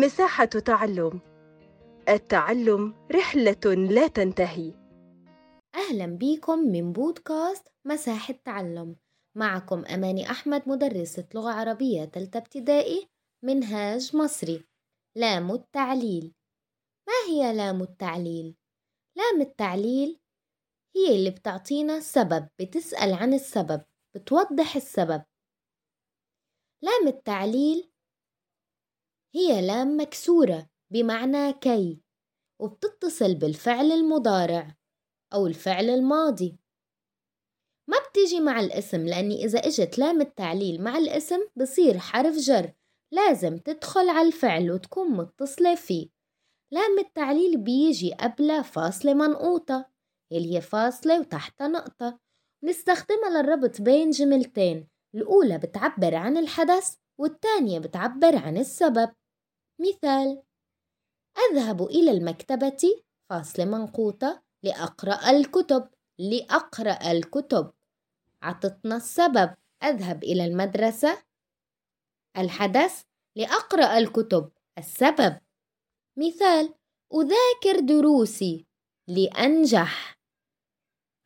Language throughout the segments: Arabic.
مساحة تعلم. التعلم رحلة لا تنتهي. أهلا بيكم من بودكاست مساحة تعلم. معكم أماني أحمد مدرسة لغة عربية تالتة ابتدائي منهاج مصري. لام التعليل. ما هي لام التعليل؟ لام التعليل هي اللي بتعطينا سبب بتسأل عن السبب بتوضح السبب. لام التعليل هي لام مكسورة بمعنى كي وبتتصل بالفعل المضارع أو الفعل الماضي. ما بتيجي مع الاسم لأني إذا إجت لام التعليل مع الاسم بصير حرف جر لازم تدخل على الفعل وتكون متصلة فيه. لام التعليل بيجي قبلها فاصلة منقوطة اللي هي فاصلة وتحتها نقطة. نستخدمها للربط بين جملتين الأولى بتعبر عن الحدث والتانية بتعبر عن السبب. مثال أذهب إلى المكتبة فاصلة منقوطة لأقرأ الكتب لأقرأ الكتب. عطتنا السبب أذهب إلى المدرسة. الحدث لأقرأ الكتب. السبب مثال أذاكر دروسي لأنجح.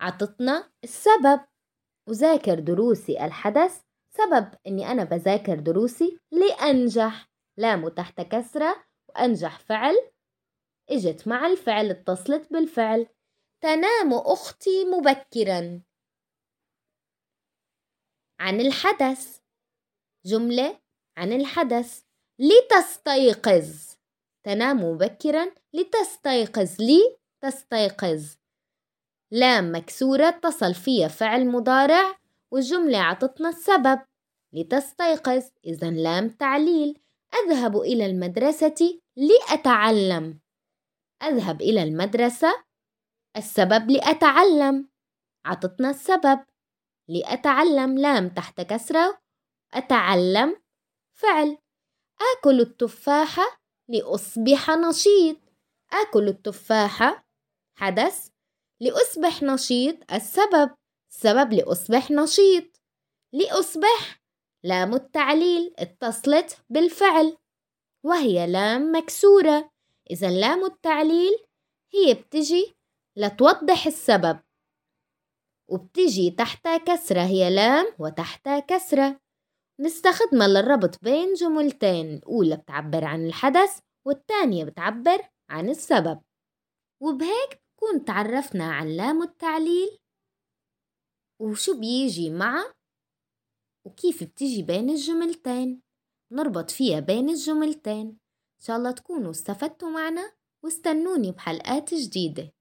عطتنا السبب أذاكر دروسي. الحدث سبب إني أنا بذاكر دروسي لأنجح. لام تحت كسرة وأنجح فعل. إجت مع الفعل اتصلت بالفعل. تنام أختي مبكرا. عن الحدث. جملة عن الحدث. لتستيقظ. تنام مبكرا. لتستيقظ. لي تستيقظ لام مكسورة اتصل فيها فعل مضارع. والجملة عطتنا السبب. لتستيقظ إذا لام تعليل. أذهب إلى المدرسة لأتعلم. أذهب إلى المدرسة. السبب لأتعلم. عطتنا السبب. لأتعلم. لام تحت كسرة. أتعلم. فعل. آكل التفاحة لأصبح نشيط. آكل التفاحة حدث. لأصبح نشيط. السبب. السبب لأصبح نشيط. لأصبح لام التعليل اتصلت بالفعل وهي لام مكسورة. إذا لام التعليل هي بتجي لتوضح السبب وبتجي تحتها كسرة هي لام وتحتها كسرة. نستخدمها للربط بين جملتين الأولى بتعبر عن الحدث والتانية بتعبر عن السبب. وبهيك كون تعرفنا عن لام التعليل وشو بيجي مع؟ وكيف بتيجي بين الجملتين؟ نربط فيها بين الجملتين. إن شاء الله تكونوا استفدتوا معنا واستنوني بحلقات جديدة.